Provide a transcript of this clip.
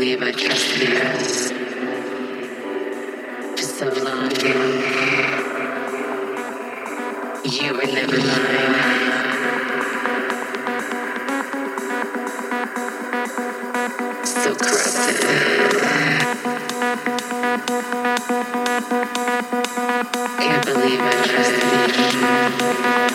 believe I trusted you for so long. You were never mine. So corrupted. Can't believe I trusted you